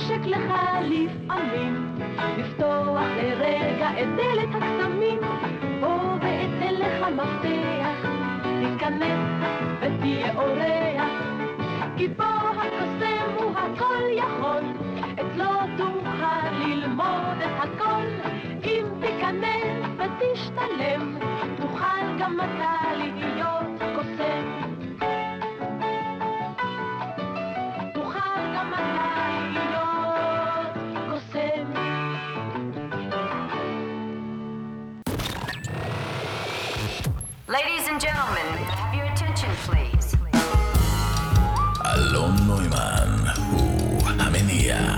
חושק לך לפעמים, לפתוח לרגע את דלת הקסמים, בוא ואתן לך מפתח, תיכנס ותהיה אורח, כי פה הקוסם הוא הכל יכול, אצלו תוכל ללמוד את הכל, אם תיכנס ותשתלם, תוכל גם אתה להיות gentlemen, your attention, please? אלון נוימן הוא המניע.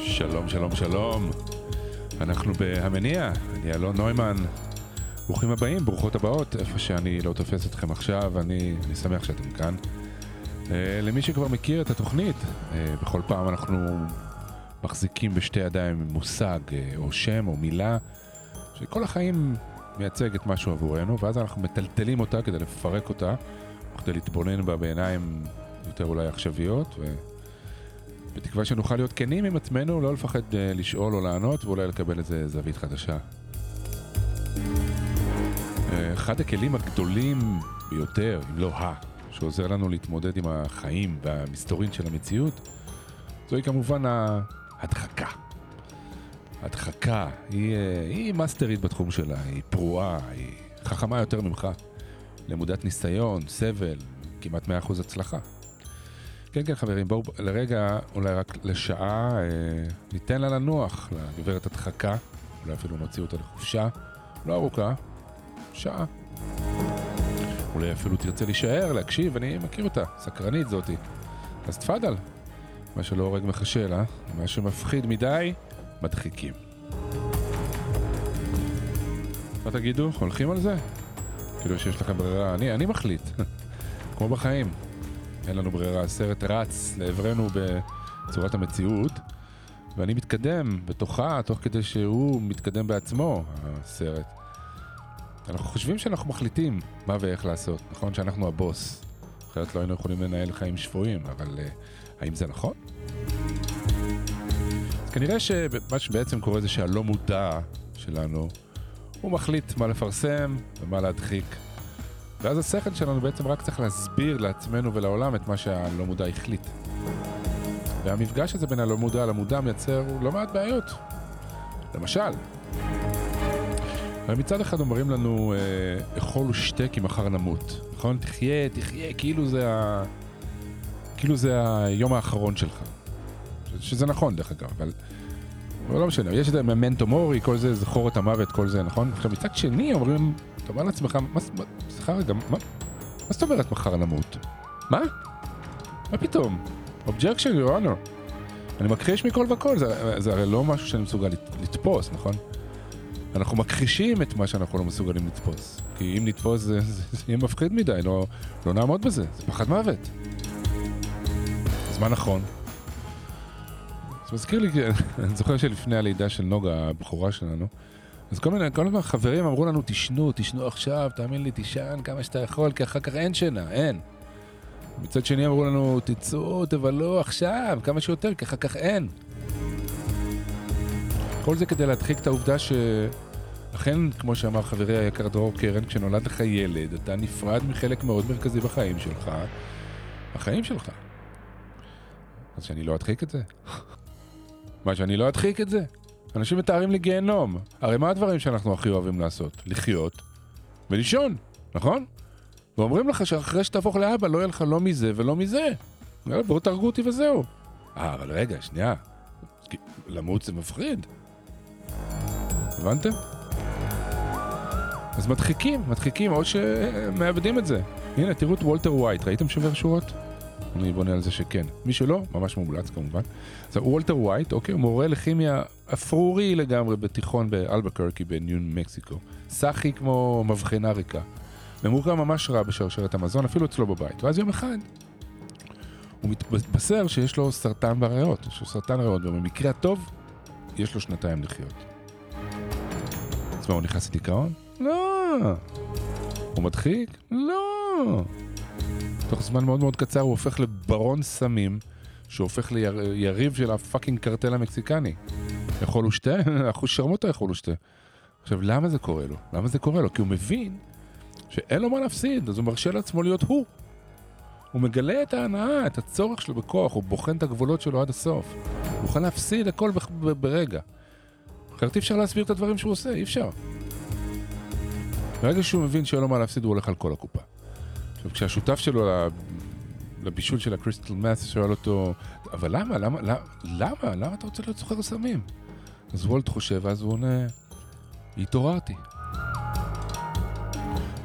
שלום, שלום, שלום. אנחנו בהמניע, אני אלון נוימן. ברוכים הבאים, ברוכות הבאות, איפה שאני לא תופס אתכם עכשיו, אני, אני שמח שאתם כאן. Uh, למי שכבר מכיר את התוכנית, uh, בכל פעם אנחנו מחזיקים בשתי ידיים מושג uh, או שם או מילה, שכל החיים מייצגת משהו עבורנו, ואז אנחנו מטלטלים אותה כדי לפרק אותה, כדי להתבונן בה בעיניים יותר אולי עכשוויות, ו... בתקווה שנוכל להיות כנים עם עצמנו, לא לפחד לשאול או לענות, ואולי לקבל איזה זווית חדשה. אחד הכלים הגדולים ביותר, אם לא ה, שעוזר לנו להתמודד עם החיים והמסתורין של המציאות, זוהי כמובן ההדחקה. ההדחקה, היא, אה, היא מאסטרית בתחום שלה, היא פרועה, היא חכמה יותר ממך. למודת ניסיון, סבל, כמעט 100% הצלחה. כן, כן, חברים, בואו לרגע, אולי רק לשעה, אה, ניתן לה לנוח, לגברת הדחקה, אולי אפילו נוציא אותה לחופשה, לא ארוכה, שעה. אולי אפילו תרצה להישאר, להקשיב, אני מכיר אותה, סקרנית זאתי. אז תפאדל. מה שלא הורג מחשל, אה? מה שמפחיד מדי, מדחיקים. מה תגידו? הולכים על זה? כאילו שיש לכם ברירה, אני, אני מחליט. כמו בחיים. אין לנו ברירה, הסרט רץ לעברנו בצורת המציאות, ואני מתקדם בתוכה, תוך כדי שהוא מתקדם בעצמו, הסרט. אנחנו חושבים שאנחנו מחליטים מה ואיך לעשות, נכון? שאנחנו הבוס. אחרת לא היינו יכולים לנהל חיים שפויים, אבל uh, האם זה נכון? אז כנראה שמה שבעצם קורה זה שהלא מודע שלנו, הוא מחליט מה לפרסם ומה להדחיק. ואז השכל שלנו בעצם רק צריך להסביר לעצמנו ולעולם את מה שהלא מודע החליט. והמפגש הזה בין הלא מודע למודע מייצר לא מעט בעיות. למשל, מצד אחד אומרים לנו, אה, אכול ושתה כי מחר נמות, נכון? תחיה, תחיה, כאילו זה, ה... כאילו זה היום האחרון שלך. שזה נכון דרך אגב, אבל... אבל לא משנה, יש את הממנטו מורי, כל זה, זכור את המוות, כל זה, נכון? עכשיו מצד שני אומרים, אתה אומר לעצמך, מה, סליחה רגע, מה, מה זאת אומרת מחר נמות? מה? מה פתאום? your honor. אני מכחיש מכל וכל, זה, זה הרי לא משהו שאני מסוגל לת- לתפוס, נכון? אנחנו מכחישים את מה שאנחנו לא מסוגלים לתפוס. כי אם נתפוס זה, זה, זה יהיה מפחיד מדי, לא, לא נעמוד בזה, זה פחד מוות. אז מה נכון? זה מזכיר לי, אני זוכר שלפני הלידה של נוגה, הבכורה שלנו, אז כל מיני, כל מיני חברים אמרו לנו, תשנו, תשנו עכשיו, תאמין לי, תישן כמה שאתה יכול, כי אחר כך אין שינה, אין. מצד שני אמרו לנו, תצאו, תבלו עכשיו, כמה שיותר, כי אחר כך אין. כל זה כדי להדחיק את העובדה ש... אכן, כמו שאמר חברי היקר דרור קרן, כשנולד לך ילד, אתה נפרד מחלק מאוד מרכזי בחיים שלך, החיים שלך. אז שאני לא אדחיק את זה? מה, שאני לא אדחיק את זה? אנשים מתארים לי גיהנום. הרי מה הדברים שאנחנו הכי אוהבים לעשות? לחיות ולישון, נכון? ואומרים לך שאחרי שתהפוך לאבא לא יהיה לך לא מזה ולא מזה. יאללה, בואו תהרגו אותי וזהו. אה, אבל רגע, שנייה. למות זה מפחיד. הבנתם? אז מדחיקים, מדחיקים, או שמאבדים את זה. הנה, תראו את וולטר ווייט, ראיתם שובר שורות? אני בונה על זה שכן. מי שלא, ממש מומלץ כמובן. אז וולטר ווייט, אוקיי, מורה לכימיה אפרורי לגמרי בתיכון באלבקרקי בניו מקסיקו. סאחי כמו מבחנה ריקה. ממוקם ממש רע בשרשרת המזון, אפילו אצלו בבית. ואז יום אחד הוא מתבשר שיש לו סרטן בריאות, יש לו סרטן ריאות, ובמקרה הטוב, יש לו שנתיים לחיות. אז מה, הוא נכנס לדיכאון? לא, הוא מדחיק? לא. תוך זמן מאוד מאוד קצר הוא הופך לברון סמים, שהופך ליריב של הפאקינג קרטל המקסיקני. יכול הוא שתה? אחוז שרמוטה יכול הוא שתה. עכשיו, למה זה קורה לו? למה זה קורה לו? כי הוא מבין שאין לו מה להפסיד, אז הוא מרשה לעצמו להיות הוא. הוא מגלה את ההנאה, את הצורך שלו בכוח, הוא בוחן את הגבולות שלו עד הסוף. הוא יכול להפסיד הכל ברגע. אחרת אי אפשר להסביר את הדברים שהוא עושה, אי אפשר. ברגע שהוא מבין שאין לו מה להפסיד, הוא הולך על כל הקופה. עכשיו, כשהשותף שלו לבישול של הקריסטל מאס שואל אותו, אבל למה, למה, למה, למה, למה אתה רוצה להיות סוחר סמים? אז וולט חושב, ואז הוא עונה, התעוררתי.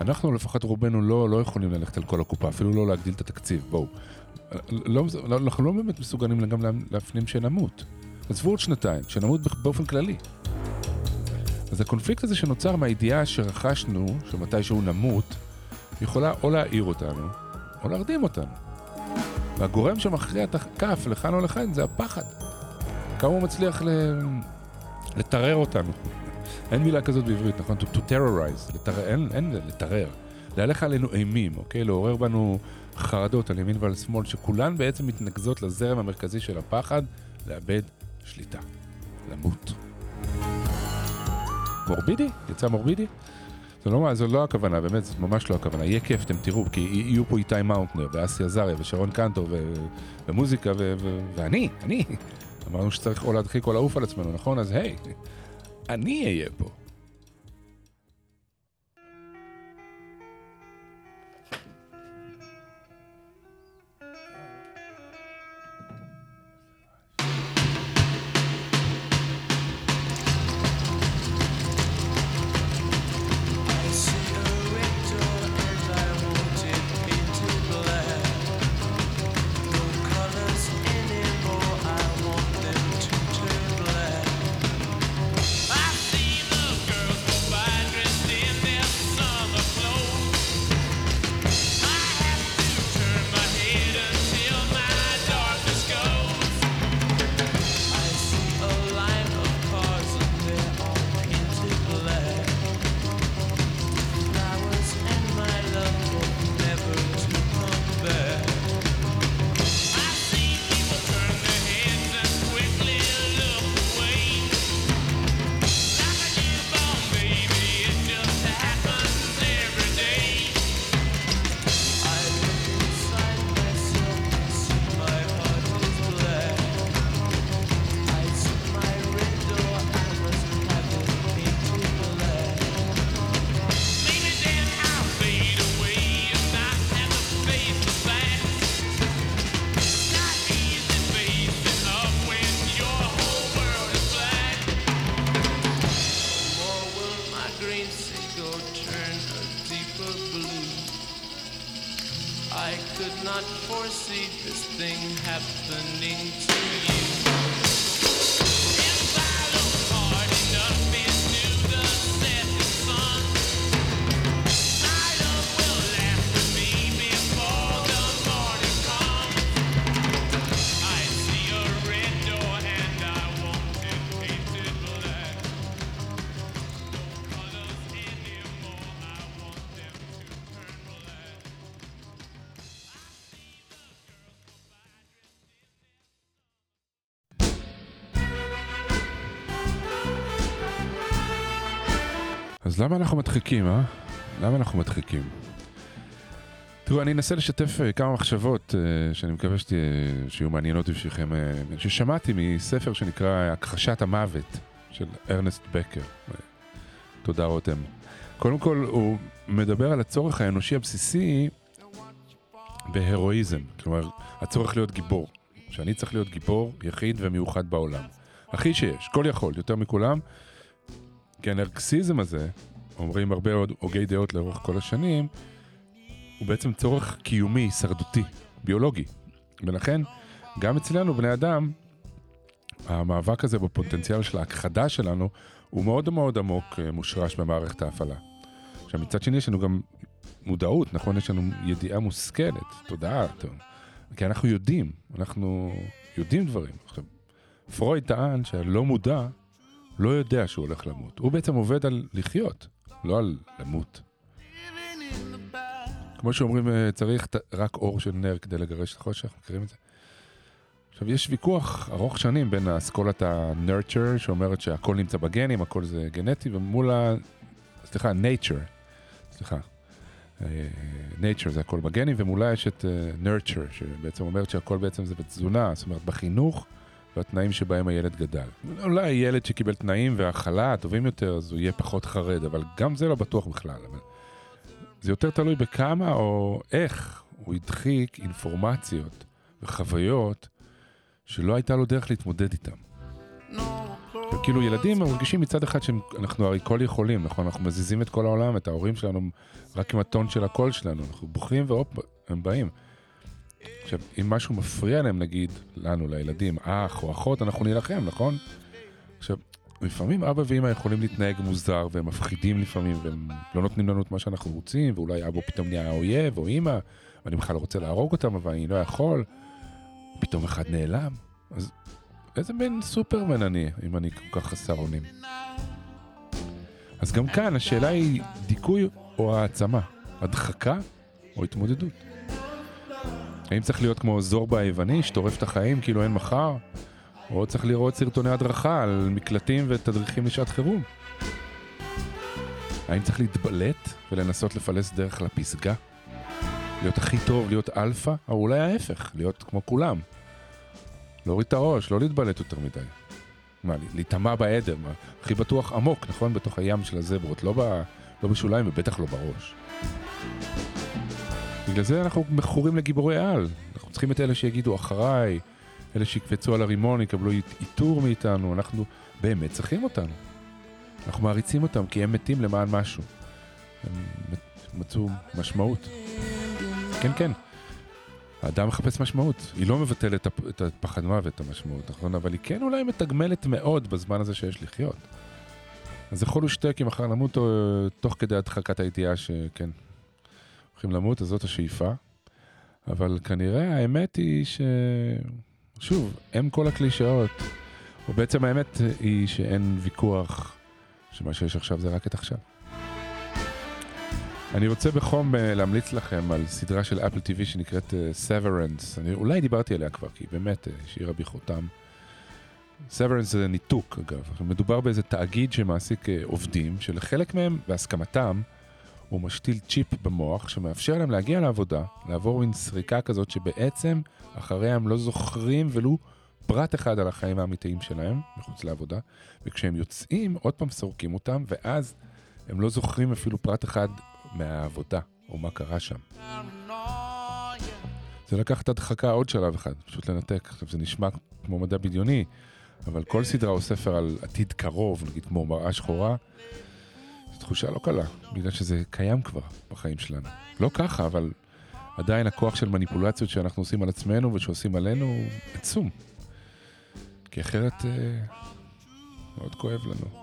אנחנו לפחות רובנו לא, לא יכולים ללכת על כל הקופה, אפילו לא להגדיל את התקציב, בואו. לא, לא, אנחנו לא באמת מסוגלים גם לה- להפנים שנמות. עזבו עוד שנתיים, שנמות באופן כללי. אז הקונפליקט הזה שנוצר מהידיעה שרכשנו, שמתישהו נמות, יכולה או להעיר אותנו, או להרדים אותנו. והגורם שמכריע את הכף לכאן או לכאן זה הפחד. כמה הוא מצליח ל... לטרר אותנו. אין מילה כזאת בעברית, נכון? To, to terrorize, לטרר, אין, אין לטרר. להלך עלינו אימים, אוקיי? לעורר בנו חרדות על ימין ועל שמאל, שכולן בעצם מתנקזות לזרם המרכזי של הפחד, לאבד שליטה. למות. מורבידי? יצא מורבידי? זו לא, זו לא הכוונה, באמת, זו ממש לא הכוונה. יהיה כיף, אתם תראו, כי יהיו פה איתי מאונטנר, ואסי עזריה, ושרון קנטור, ו- ומוזיקה, ו- ו- ואני, אני. אמרנו שצריך או להדחיק או לעוף על עצמנו, נכון? אז היי, אני אהיה פה. אז למה אנחנו מדחיקים, אה? למה אנחנו מדחיקים? תראו, אני אנסה לשתף אה, כמה מחשבות אה, שאני מקווה שתה, שיהיו מעניינות בשבילכם, אה, ששמעתי מספר שנקרא הכחשת המוות של ארנסט בקר. תודה רותם. קודם כל, הוא מדבר על הצורך האנושי הבסיסי בהרואיזם, כלומר, הצורך להיות גיבור. שאני צריך להיות גיבור יחיד ומיוחד בעולם. הכי שיש, כל יכול, יותר מכולם. כי הנרקסיזם הזה, אומרים הרבה עוד הוגי דעות לאורך כל השנים, הוא בעצם צורך קיומי, הישרדותי, ביולוגי. ולכן, גם אצלנו, בני אדם, המאבק הזה בפוטנציאל של ההכחדה שלנו, הוא מאוד מאוד עמוק אה, מושרש במערכת ההפעלה. עכשיו, מצד שני יש לנו גם מודעות, נכון? יש לנו ידיעה מושכלת, תודעה, טוב. כי אנחנו יודעים, אנחנו יודעים דברים. עכשיו, פרויד טען שהלא מודע לא יודע שהוא הולך למות. הוא בעצם עובד על לחיות. לא על למות. כמו שאומרים, אה, צריך רק אור של נר כדי לגרש את החושך, מכירים את זה? עכשיו, יש ויכוח ארוך שנים בין אסכולת ה-nurture, שאומרת שהכל נמצא בגנים, הכל זה גנטי, ומול ה... סליחה, nature, סליחה. אה, nature זה הכל בגנים, ומולה יש את אה, nurture, שבעצם אומרת שהכל בעצם זה בתזונה, זאת אומרת בחינוך והתנאים שבהם הילד גדל. אולי ילד שקיבל תנאים והאכלה טובים יותר, אז הוא יהיה פחות חרד, אבל גם זה לא בטוח בכלל. אבל זה יותר תלוי בכמה או איך הוא הדחיק אינפורמציות וחוויות שלא הייתה לו דרך להתמודד איתם. וכאילו ילדים מרגישים מצד אחד שאנחנו הרי כל יכולים, נכון? אנחנו מזיזים את כל העולם, את ההורים שלנו, רק עם הטון של הקול שלנו. אנחנו בוכים והופ, הם באים. עכשיו, אם משהו מפריע להם, נגיד, לנו, לילדים, אח או אחות, אנחנו נילחם, נכון? עכשיו, לפעמים אבא ואמא יכולים להתנהג מוזר, והם מפחידים לפעמים, והם לא נותנים לנו את מה שאנחנו רוצים, ואולי אבא פתאום נהיה האויב, או אמא, ואני בכלל רוצה להרוג אותם, אבל אני לא יכול. פתאום אחד נעלם. אז איזה מין סופרמן אני, אם אני כל כך חסר אונים? אז גם כאן השאלה היא דיכוי או העצמה, הדחקה או התמודדות. האם צריך להיות כמו זורבה היווני, שטורף את החיים כאילו אין מחר? או צריך לראות סרטוני הדרכה על מקלטים ותדריכים לשעת חירום? האם צריך להתבלט ולנסות לפלס דרך לפסגה? להיות הכי טוב, להיות אלפא? או אולי ההפך, להיות כמו כולם. להוריד את הראש, לא להתבלט יותר מדי. מה, להיטמע בעדר, מה, הכי בטוח עמוק, נכון? בתוך הים של הזברות, לא, ב, לא בשוליים ובטח לא בראש. בגלל זה אנחנו מכורים לגיבורי על. אנחנו צריכים את אלה שיגידו אחריי, אלה שיקפצו על הרימון, יקבלו עיטור מאיתנו, אנחנו באמת צריכים אותנו. אנחנו מעריצים אותם כי הם מתים למען משהו. הם מצאו משמעות. כן, כן. האדם מחפש משמעות. היא לא מבטלת את הפ- את הפחד מוות, המשמעות, נכון? אבל היא כן אולי מתגמלת מאוד בזמן הזה שיש לחיות. אז יכול לשתק אם מחר נמות תוך כדי הדחקת הידיעה שכן, הולכים למות, אז זאת השאיפה. אבל כנראה האמת היא ש... שוב, הם כל הקלישאות. או בעצם האמת היא שאין ויכוח שמה שיש עכשיו זה רק את עכשיו. אני רוצה בחום אה, להמליץ לכם על סדרה של אפל TV שנקראת סוורנס. אני אולי דיברתי עליה כבר, כי היא באמת אה, השאירה בי חותם. סוורנס זה ניתוק, אגב. מדובר באיזה תאגיד שמעסיק אה, עובדים, שלחלק מהם, בהסכמתם, הוא משתיל צ'יפ במוח שמאפשר להם להגיע לעבודה, לעבור מין סריקה כזאת שבעצם אחריה הם לא זוכרים ולו פרט אחד על החיים האמיתיים שלהם, מחוץ לעבודה, וכשהם יוצאים, עוד פעם סורקים אותם, ואז הם לא זוכרים אפילו פרט אחד מהעבודה, או מה קרה שם. זה לקח את הדחקה עוד שלב אחד, פשוט לנתק. עכשיו, זה נשמע כמו מדע בדיוני, אבל כל סדרה או ספר על עתיד קרוב, נגיד כמו מראה שחורה, תחושה לא קלה, בגלל שזה קיים כבר בחיים שלנו. לא ככה, אבל עדיין הכוח של מניפולציות שאנחנו עושים על עצמנו ושעושים עלינו הוא עצום. כי אחרת אה, מאוד כואב לנו.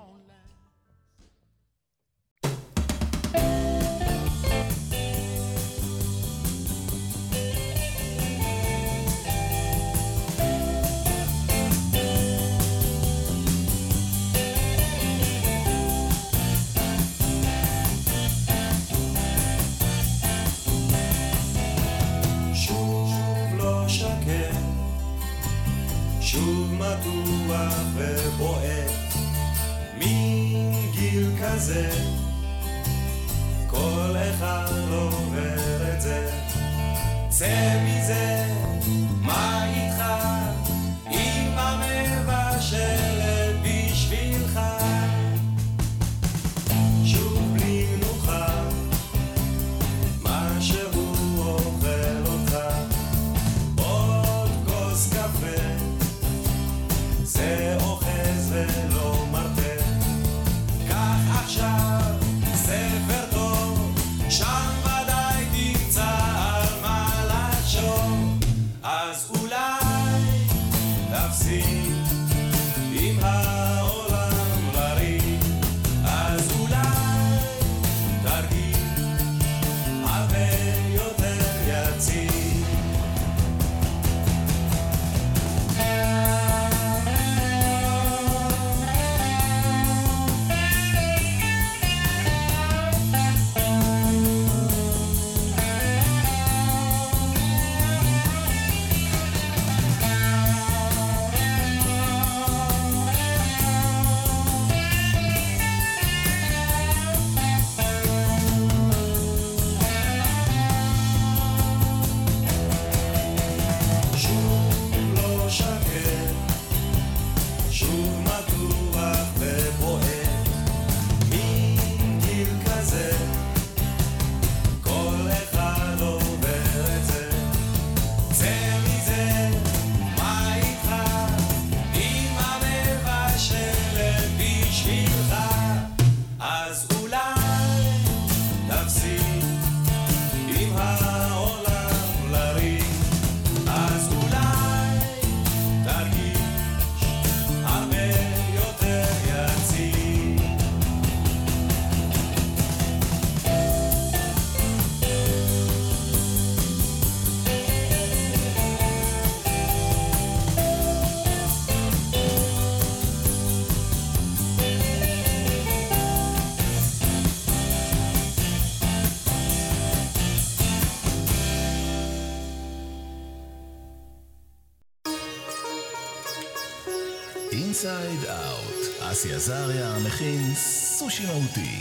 inside out. אסי עזריה מכין סושי מהותי.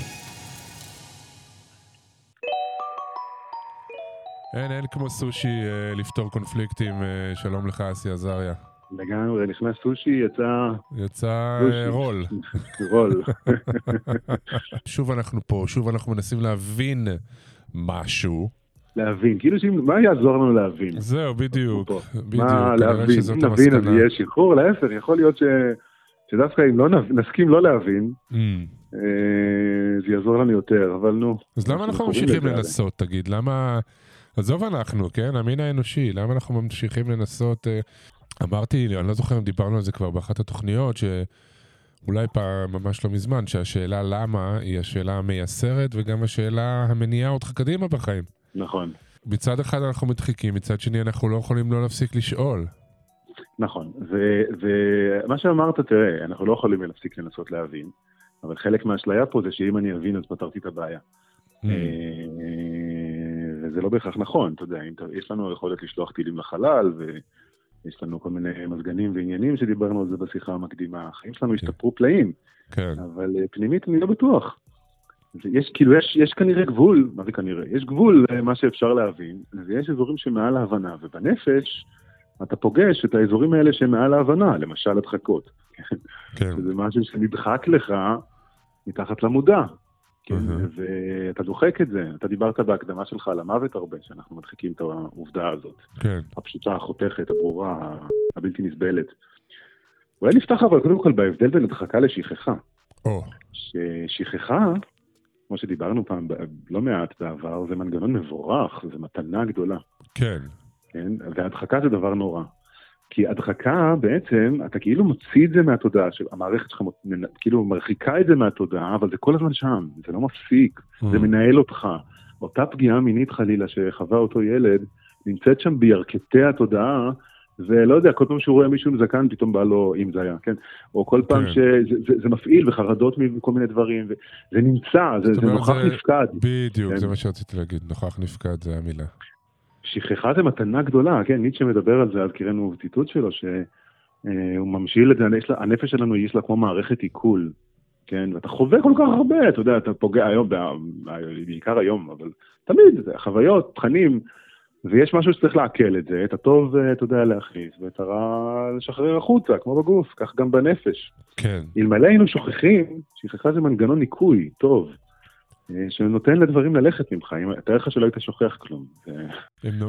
אין, אין כמו סושי אה, לפתור קונפליקטים. אה, שלום לך, אסי עזריה. לגמרי, נכנס סושי, יצא יצא סושי. אה, רול. רול. שוב אנחנו פה, שוב אנחנו מנסים להבין משהו. להבין, כאילו שאם, מה יעזור לנו להבין? זהו, בדיוק. בדיוק, מה להבין? אם נבין אז. יהיה שחרור, להפך, יכול להיות ש... שדווקא אם לא. נסכים לא להבין, Mm. אה, זה יעזור לנו יותר, אבל נו. אז למה אנחנו ממשיכים לנסות, תגיד? למה... עזוב אנחנו, כן? המין האנושי, למה אנחנו ממשיכים לנסות... אה, אמרתי, אני לא זוכר אם דיברנו על זה כבר באחת התוכניות, שאולי פעם, ממש לא מזמן, שהשאלה למה היא השאלה המייסרת, וגם השאלה המניעה אותך קדימה בחיים. נכון, מצד אחד אנחנו מדחיקים, מצד שני אנחנו לא יכולים לא להפסיק לשאול. נכון. ומה שאמרת, תראה, אנחנו לא יכולים להפסיק לנסות להבין, אבל חלק מהאשליה פה זה שאם אני אבין אז פתרתי את הבעיה. Mm. אה, וזה לא בהכרח נכון, אתה יודע, יש לנו יכולת לשלוח טילים לחלל, ויש לנו כל מיני מזגנים ועניינים שדיברנו על זה בשיחה המקדימה. החיים שלנו השתפרו פלאים, כן, אבל אה, פנימית אני לא בטוח. יש כאילו, יש, יש כנראה גבול, מה זה כנראה? יש גבול למה שאפשר להבין, ויש אזורים שמעל ההבנה, ובנפש אתה פוגש את האזורים האלה שהם מעל ההבנה, למשל הדחקות. כן. שזה משהו שנדחק לך מתחת למודע. כן, אהה. ואתה דוחק את זה. אתה דיברת בהקדמה שלך על המוות הרבה, שאנחנו מדחיקים את העובדה הזאת. כן. הפשוטה, החותכת, הברורה, הבלתי נסבלת. אולי נפתח אבל קודם כל בהבדל בין הדחקה לשכחה. או, ששכחה, כמו שדיברנו פעם לא מעט בעבר, זה מנגנון מבורך, זה מתנה גדולה. כן. כן? והדחקה זה דבר נורא. כי הדחקה בעצם, אתה כאילו מוציא את זה מהתודעה, המערכת שלך כאילו מרחיקה את זה מהתודעה, אבל זה כל הזמן שם, זה לא מפסיק, זה Mm. מנהל אותך. אותה פגיעה מינית חלילה שחווה אותו ילד, נמצאת שם בירכתי התודעה, ולא יודע, כל פעם שהוא רואה מישהו עם זקן, פתאום בא לו, אם זה היה, כן? או כל פעם כן. שזה זה, זה מפעיל, וחרדות מכל מיני דברים, וזה נמצא, זה, זה נוכח זה- נפקד. בדיוק, כן. זה מה שרציתי להגיד, נוכח נפקד זה המילה. שכחה זה מתנה גדולה, כן, ניטשה מדבר על זה, אז קראנו ציטוט שלו, שהוא ממשיל את זה, הנפש שלנו יש לה כמו מערכת עיכול, כן, ואתה חווה כל כך הרבה, אתה יודע, אתה פוגע היום, בעיקר היום, אבל תמיד, זה חוויות, תכנים, ויש משהו שצריך לעכל את זה, את הטוב, אה, אתה יודע, להכניס, ואת הרע לשחרר החוצה, כמו בגוף, כך גם בנפש. כן, אלמלא היינו שוכחים, שכחה זה מנגנון ניקוי, טוב. אה, שנותן לדברים ללכת ממך, אם- תאר לך שלא היית שוכח כלום.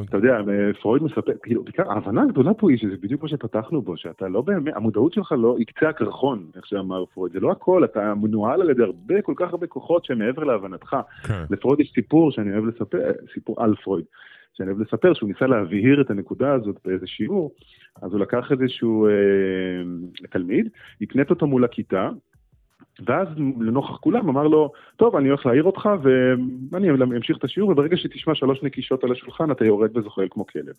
אתה יודע, פרויד מספר, כאילו, בעיקר ההבנה הגדולה פה היא שזה בדיוק מה שפתחנו בו, שאתה לא באמת, המודעות שלך לא, היא קצה הקרחון, איך שאמר פרויד, זה לא הכל, אתה מנוהל על ידי הרבה, כל כך הרבה כוחות שהם מעבר להבנתך. כן, לפרויד יש סיפור שאני אוהב לספר, סיפור על פרויד, שאני אוהב לספר, שהוא ניסה להבהיר את הנקודה הזאת באיזה שיעור, אז הוא לקח איזשהו אה, תלמיד, הקנט אותו מול הכיתה, ואז לנוכח כולם אמר לו, טוב, אני הולך להעיר אותך, ואני אמשיך את השיעור, וברגע שתשמע שלוש נקישות על השולחן, אתה יורד וזוחל כמו כלב.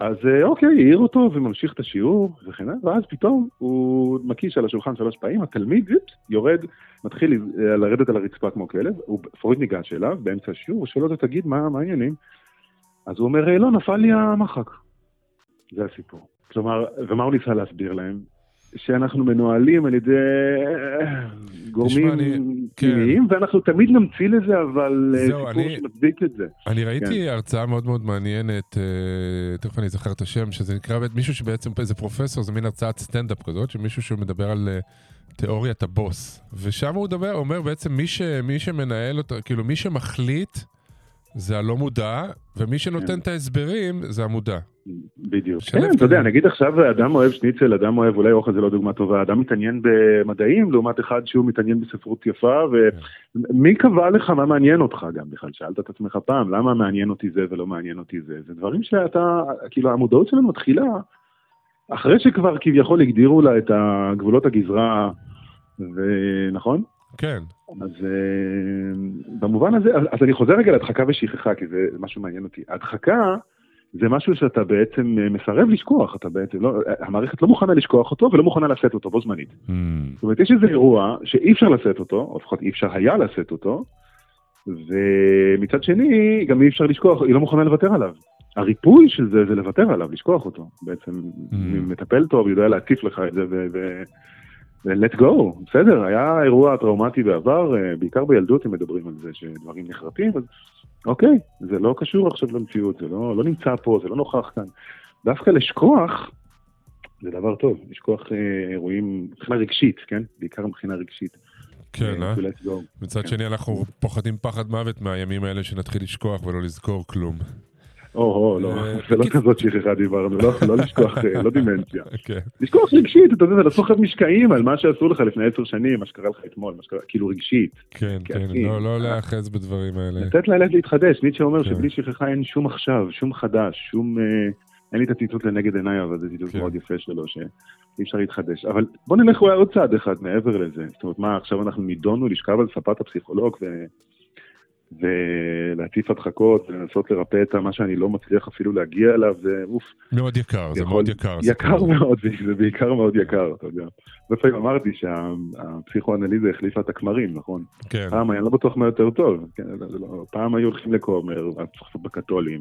אז אה, אוקיי, העיר אותו וממשיך את השיעור וכן הלאה, ואז פתאום הוא מקיש על השולחן שלוש פעמים, התלמיד יורד, מתחיל אה, לרדת על הרצפה כמו כלב, הוא, פרויד ניגש אליו באמצע השיעור, הוא שואל אותו, תגיד, מה מה העניינים? אז הוא אומר, "אה, לא, נפל לי המחק. זה הסיפור. כלומר, ומה הוא ניסה להסביר להם? שאנחנו מנוהלים על ידי אה, גורמים אני- פנימיים, ואנחנו תמיד נמציא לזה, אבל אה, זהו, סיפור אני- שמצדיק את זה. אני ראיתי הרצאה מאוד מאוד מעניינת, אה, תכף אני אזכר את השם, שזה נקרא מישהו שבעצם איזה פרופסור, זה מין הרצאת סטנדאפ כזאת, שמישהו שמדבר על תיאוריית הבוס. ושם הוא מדבר, אומר בעצם מי, ש, מי שמנהל אותו, כאילו מי שמחליט זה הלא מודע, ומי שנותן כן. את ההסברים זה המודע. בדיוק. כן, אתה. יודע, נגיד עכשיו אדם אוהב שניצל, אדם אוהב, אולי אוכל זה לא דוגמה טובה, אדם מתעניין במדעים לעומת אחד שהוא מתעניין בספרות יפה, ומי קבע לך מה מעניין אותך גם בכלל? שאלת את עצמך פעם, למה מעניין אותי זה ולא מעניין אותי זה? זה דברים שאתה, כאילו המודעות שלנו מתחילה אחרי שכבר כביכול הגדירו לה את הגבולות הגזרה, ונכון? כן, אז אה, במובן הזה, אז, אני חוזר רגע להדחקה ושכחה, כי זה משהו מעניין אותי. הדחקה זה משהו שאתה בעצם אה, מסרב לשכוח, אתה בעצם לא, המערכת לא מוכנה לשכוח אותו ולא מוכנה לשאת אותו בו זמנית. Mm, זאת אומרת, יש איזה אירוע שאי אפשר לשאת אותו, או לפחות אי אפשר היה לשאת אותו, ומצד שני, גם אי אפשר לשכוח, היא לא מוכנה לוותר עליו. הריפוי של זה זה לוותר עליו, לשכוח אותו. בעצם, Mm. מטפל טוב יודע להציף לך את זה ו... ו- ו-let go, בסדר, היה אירוע טראומטי בעבר, אה, בעיקר בילדות הם מדברים על זה שדברים נחרטים, אז אוקיי, זה לא קשור עכשיו למציאות, זה לא, לא נמצא פה, זה לא נוכח כאן. דווקא לשכוח זה דבר טוב, לשכוח אה, אירועים מבחינה רגשית, כן? בעיקר מבחינה רגשית. כן, אה? go. מצד שני אנחנו פוחדים פחד מוות מהימים האלה שנתחיל לשכוח ולא לזכור כלום. או, לא, אה, זה לא כזאת שכחה דיברנו, לא לא לשכוח, אה, לא דימנציה. כן, לשכוח רגשית, אתה יודע, זה לעשות לך משקעים על מה שעשו לך לפני עשר שנים, מה שקרה לך אתמול, מה שקרה, כאילו רגשית. כן, כן. לא- לא להיאחז בדברים האלה. לתת לילד להתחדש, ניטשה אומר כן. שבלי שכחה אין שום עכשיו, שום חדש, שום... אה, אין לי את הציטוט לנגד עיניי, אבל זה ציטוט כן. מאוד יפה שלו, שאי אפשר להתחדש. אבל בוא נלך אולי עוד צעד אחד מעבר לזה. זאת אומרת, מה, עכשיו אנחנו נידונו לשכב על ספת הפסיכולוג ו... ולהציף הדחקות ולנסות לרפא את מה שאני לא מצליח אפילו להגיע אליו, זה אוף. מאוד יקר, זה מאוד יקר. יקר. מאוד, זה- בעיקר מאוד יקר, אתה יודע. הרבה פעמים אמרתי שהפסיכואנליזה החליפה את הכמרים, נכון? כן, פעם היה לא בטוח מה יותר טוב. כן, לא- פעם היו הולכים לכומר, בקתולים.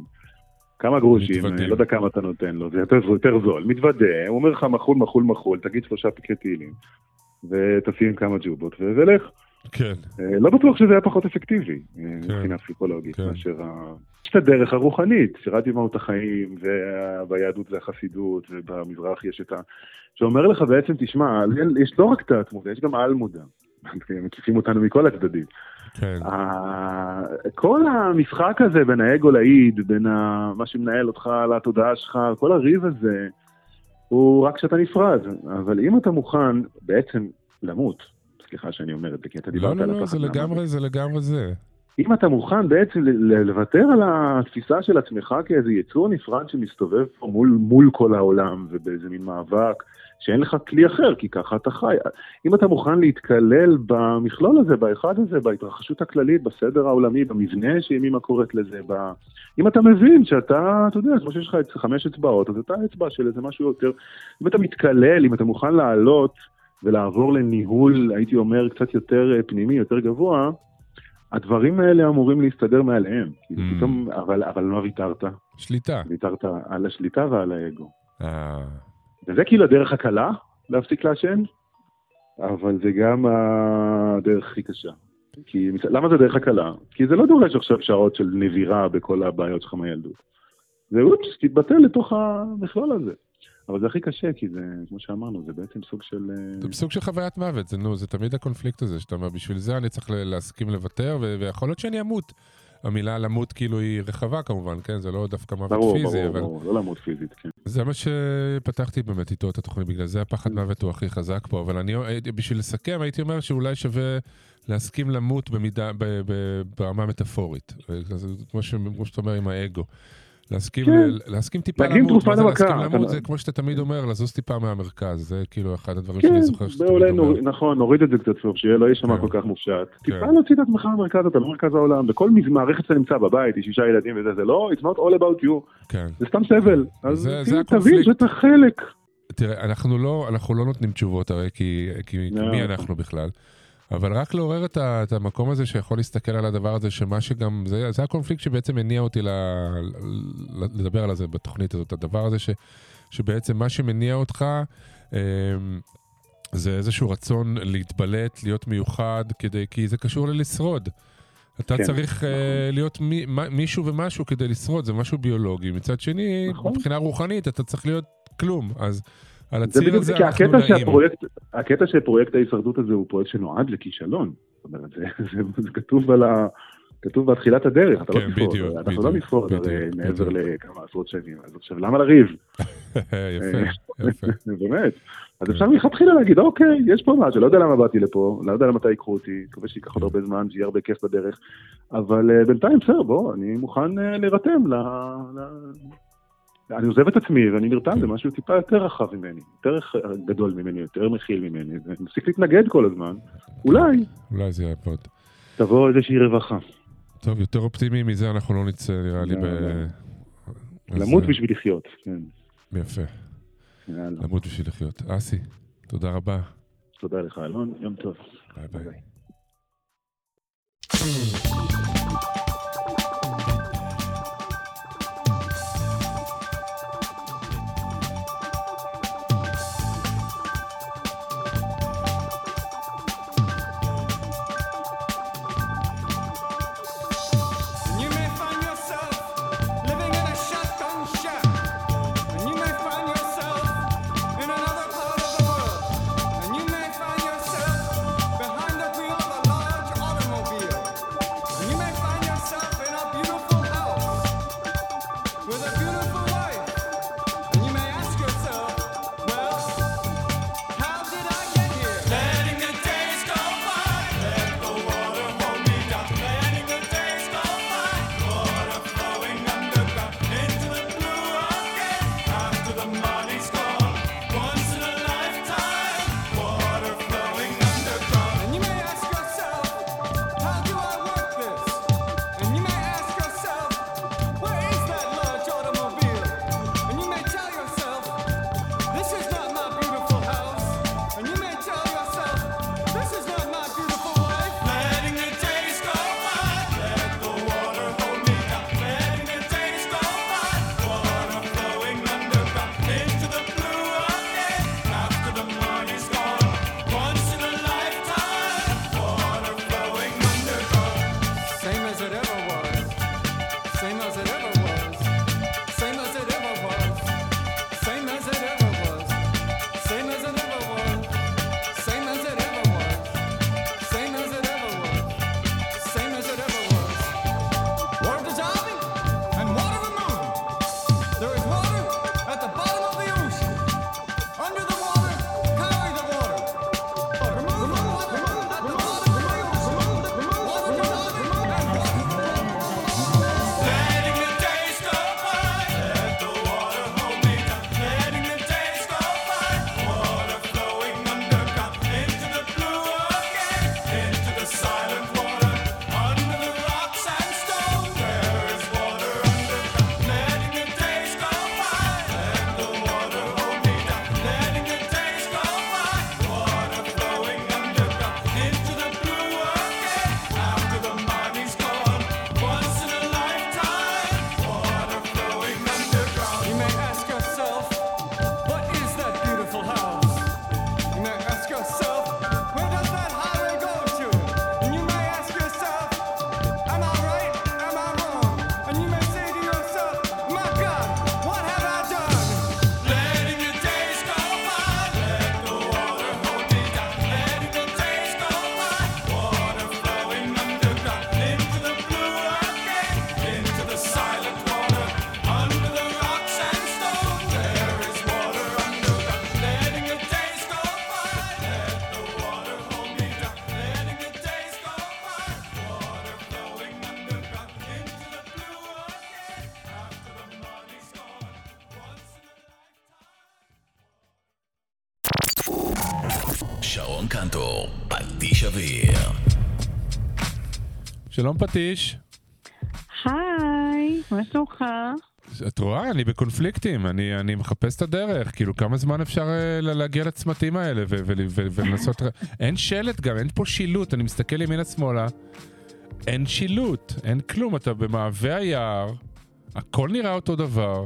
כמה גרושים, מתוודים. לא יודע כמה אתה נותן לו, זה יותר, זול. מתוודה, הוא אומר לך מחול, מחול, מחול, תגיד שלושה פרקי תהילים, ותשים כמה ג'ובות, ולך. כן, אה, לא בטוח שזה היה פחות אפקטיבי, אה, כן. מבחינה פסיכולוגית, כן. מאשר ה... יש את הדרך הרוחנית, שירתי מהות החיים, וביהדות זה החסידות, ובמזרח יש את ה... שאומר לך בעצם, תשמע, יש לא רק תת מודע, יש גם על מודע. מקיפים אותנו מכל הצדדים. כן, כל המשחק הזה בין האגו לאיד, בין ה- מה שמנהל אותך לתודעה שלך, כל הריב הזה, הוא רק כשאתה נפרד. אבל אם אתה מוכן בעצם למות, סליחה שאני אומר את זה, כי אתה לא, דיברת לא, על לא, הפחד זה. לגמרי, זה לגמרי זה. אם אתה מוכן בעצם לוותר על התפיסה של עצמך כאיזה יצור נפרד שמסתובב פה מול, מול כל העולם ובאיזה מין מאבק, שאין לך כלי אחר, כי ככה אתה חי. אם אתה מוכן להתקלל במכלול הזה, באחד הזה, בהתרחשות הכללית, בסדר העולמי, במבנה שימימה קוראת לזה, ב... אם אתה מבין שאתה, אתה יודע, כמו שיש לך חמש אצבעות, אז אתה אצבע של איזה משהו יותר, אם אתה מתקלל, אם אתה מוכן לעלות ולעבור לניהול, הייתי אומר, קצת יותר אה, פנימי, יותר גבוה, הדברים האלה אמורים להסתדר. כאילו Mm. פתאום, אבל, אבל לא ויתרת, שליטה. ויתרת על השליטה ועל האגו. אה, וזה כאילו הדרך הקלה להפסיק לעשן, אבל זה גם הדרך הכי קשה. כי למה זה דרך הקלה? כי זה לא דורש עכשיו שעות של נבירה בכל הבעיות שלך מהילדות. זה אופס, תתבטל לתוך המכלול הזה. אבל זה הכי קשה, כי זה, כמו שאמרנו, זה בעצם סוג של... אה, זה סוג של חוויית מוות, זה נו, זה תמיד הקונפליקט הזה, שאתה אומר, בשביל זה אני צריך להסכים לוותר, ויכול להיות שאני אמות. המילה למות כאילו היא רחבה כמובן, כן? זה לא דווקא מוות ברור, פיזי, ברור, אבל ברור, לא למות פיזית, כן. זה מה שפתחתי באמת איתו את התוכנית, בגלל זה הפחד מוות הוא הכי חזק פה, אבל אני, בשביל לסכם, הייתי אומר שאולי שווה להסכים למות במידה, ב, ב, ברמה מטאפורית. כמו שאתה אומר עם האגו. להסכים, כן. להסכים טיפה להקים למות, מה זה להסכים למות? אתה- זה כמו שאתה תמיד אומר, לזוז טיפה מהמרכז, זה כאילו אחד הדברים כן, שאני זוכר שאתה תמיד אומר. נוריד, נכון, נוריד את זה קצת סוף, שיהיה לא יישמע כן. כל כך מופשט. כן. טיפה להוציא את עצמך מהמרכז, אתה לא מרכז העולם, בכל מערכת שאתה נמצא בבית, יש שישה ילדים וזה, זה לא, it's not all about you, כן. זה סתם סבל. אז זה- כאילו, זה תבין. שאתה חלק. תראה, אנחנו לא, אנחנו לא נותנים תשובות הרי, כי, כי, כי לא. מי אנחנו בכלל? אבל רק לעורר את, ה, את המקום הזה שיכול להסתכל על הדבר הזה, שמה שגם, זה, זה הקונפליקט שבעצם הניע אותי ל, ל, לדבר על זה בתוכנית הזאת, הדבר הזה ש, שבעצם מה שמניע אותך, אמ, זה איזשהו רצון להתבלט, להיות מיוחד, כדי, כי זה קשור ללשרוד. אתה כן, צריך uh, להיות מי, מה- מישהו ומשהו כדי לשרוד, זה משהו ביולוגי. מצד שני, נכון. מבחינה רוחנית, אתה צריך להיות כלום. אז על זה הציר הזה אנחנו נעים. שהפרויקט, הקטע שפרויקט ההישרדות הזה הוא פרויקט שנועד לכישלון. זאת אומרת, זה, זה, זה כתוב על ה... כתוב בתחילת הדרך, אתה כן, לא תשרוד, בדיוק, אנחנו בדיוק, לא הרי בדיוק, מעבר. לכמה עשרות שנים, אז עכשיו למה לריב? יפה, יפה. באמת. אז כן. אפשר מלכתחילה להגיד, אוקיי, יש פה משהו, לא יודע למה באתי לפה, לא יודע למה ייקחו אותי, מקווה שייקח עוד הרבה זמן, שיהיה הרבה כיף בדרך, אבל אה, בינתיים בסדר, בוא, אני מוכן אה, להירתם אני עוזב את עצמי ואני נרתם כן. למשהו טיפה יותר רחב ממני, יותר גדול ממני, יותר מכיל ממני, ומפסיק להתנגד כל הזמן. אולי אולי זה יעבוד. תבוא איזושהי רווחה. טוב, יותר אופטימי מזה אנחנו לא נצא, נראה לי. ב... למות אה, בשביל לחיות, כן. יפה. למות בשביל לחיות. אסי, תודה רבה. תודה לך, אלון, יום טוב. ביי ביי. שלום פטיש. היי, מה שלומך? את רואה, אני בקונפליקטים, אני, אני מחפש את הדרך, כאילו כמה זמן אפשר ל- להגיע לצמתים האלה ולנסות... אין שלט גם, אין פה שילוט, אני מסתכל ימינה-שמאלה, אין שילוט, אין כלום, אתה במעבה היער, הכל נראה אותו דבר.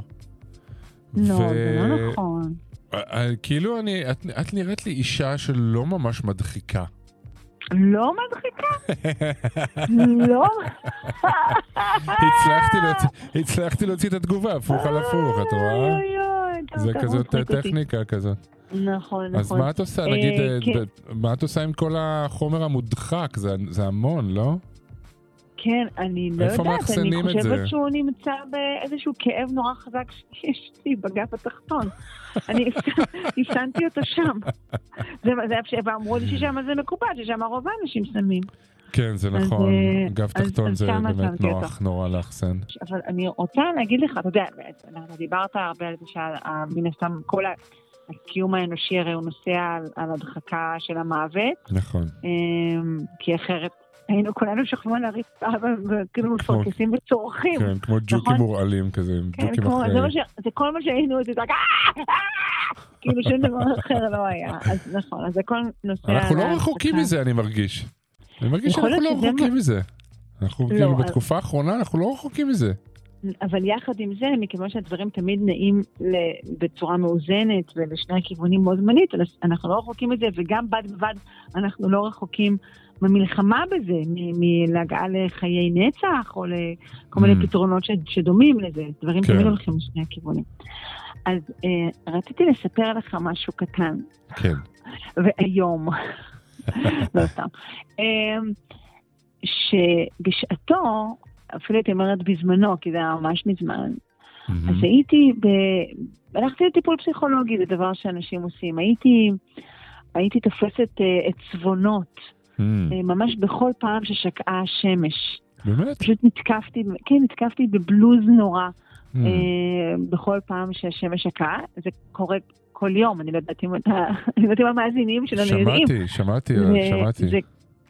לא, ו- זה לא נכון. אה, אה, כאילו אני, את, את נראית לי אישה שלא ממש מדחיקה. לא מדחיקה? לא. הצלחתי להוציא, את התגובה, הפוך על הפוך, את רואה? זה כזאת. טכניקה כזאת. נכון, נכון. אז מה את עושה? אה, נגיד, אה, כן. מה את עושה עם כל החומר המודחק? זה המון, לא? כן, אני לא יודעת, אני? חושבת שהוא נמצא באיזשהו כאב נורא חזק שיש לי בגף התחתון. אני הפסנתי אותו שם. זה זה היה, ואמרו לי ששם זה מקובל, ששם רוב האנשים שמים. כן, זה נכון. אה, גב תחתון זה באמת נוח. נורא לאחסן. אבל אני רוצה להגיד לך, אתה יודע, דיברת הרבה על זה שמן הסתם כל הקיום האנושי הרי הוא נוסע על, על הדחקה של המוות, נכון. אמ, כי אחרת היינו כולנו שוכבים על הרצפה וכאילו מפרכסים וצורכים. כן, כמו ג'וקים נכון. מורעלים כזה, כן, ג'וקים כמו, זה, כל מה שהיינו, זה רק "אה, אה", כאילו שום דבר אחר לא היה. אז נכון, אז זה כל נושא... אנחנו לא רחוקים. מזה, אני מרגיש. אני מרגיש שאנחנו לא רחוקים מזה. אנחנו לא, כאילו בתקופה האחרונה אנחנו לא רחוקים מזה. אבל יחד עם זה, מכיוון שהדברים תמיד נעים בצורה מאוזנת ולשני הכיוונים בו זמנית, אנחנו לא רחוקים מזה, וגם בד בבד אנחנו לא רחוקים במלחמה בזה, מלהגעה לחיי נצח, או לכל מיני Mm. פתרונות שדומים לזה. דברים כן. תמיד הולכים לשני הכיוונים. אז אה, רציתי לספר לך משהו קטן, כן. ואיום, לא סתם. אה, שבשעתו, אפילו הייתי אומרת בזמנו, כי זה היה ממש מזמן, מהמם. אז הייתי, ב... הלכתי לטיפול פסיכולוגי, זה דבר שאנשים עושים. הייתי, הייתי תופסת אה, עצבונות, מהמם. אה, ממש בכל פעם ששקעה השמש. באמת? פשוט נתקפתי, כן, נתקפתי בבלוז נורא מהמם. אה, בכל פעם שהשמש שקעה. זה קורה כל יום, אני לא יודעת אם אתה, אני לא יודעת אם המאזינים שלנו יודעים. שמעתי, שמעתי, זה- שמעתי. זה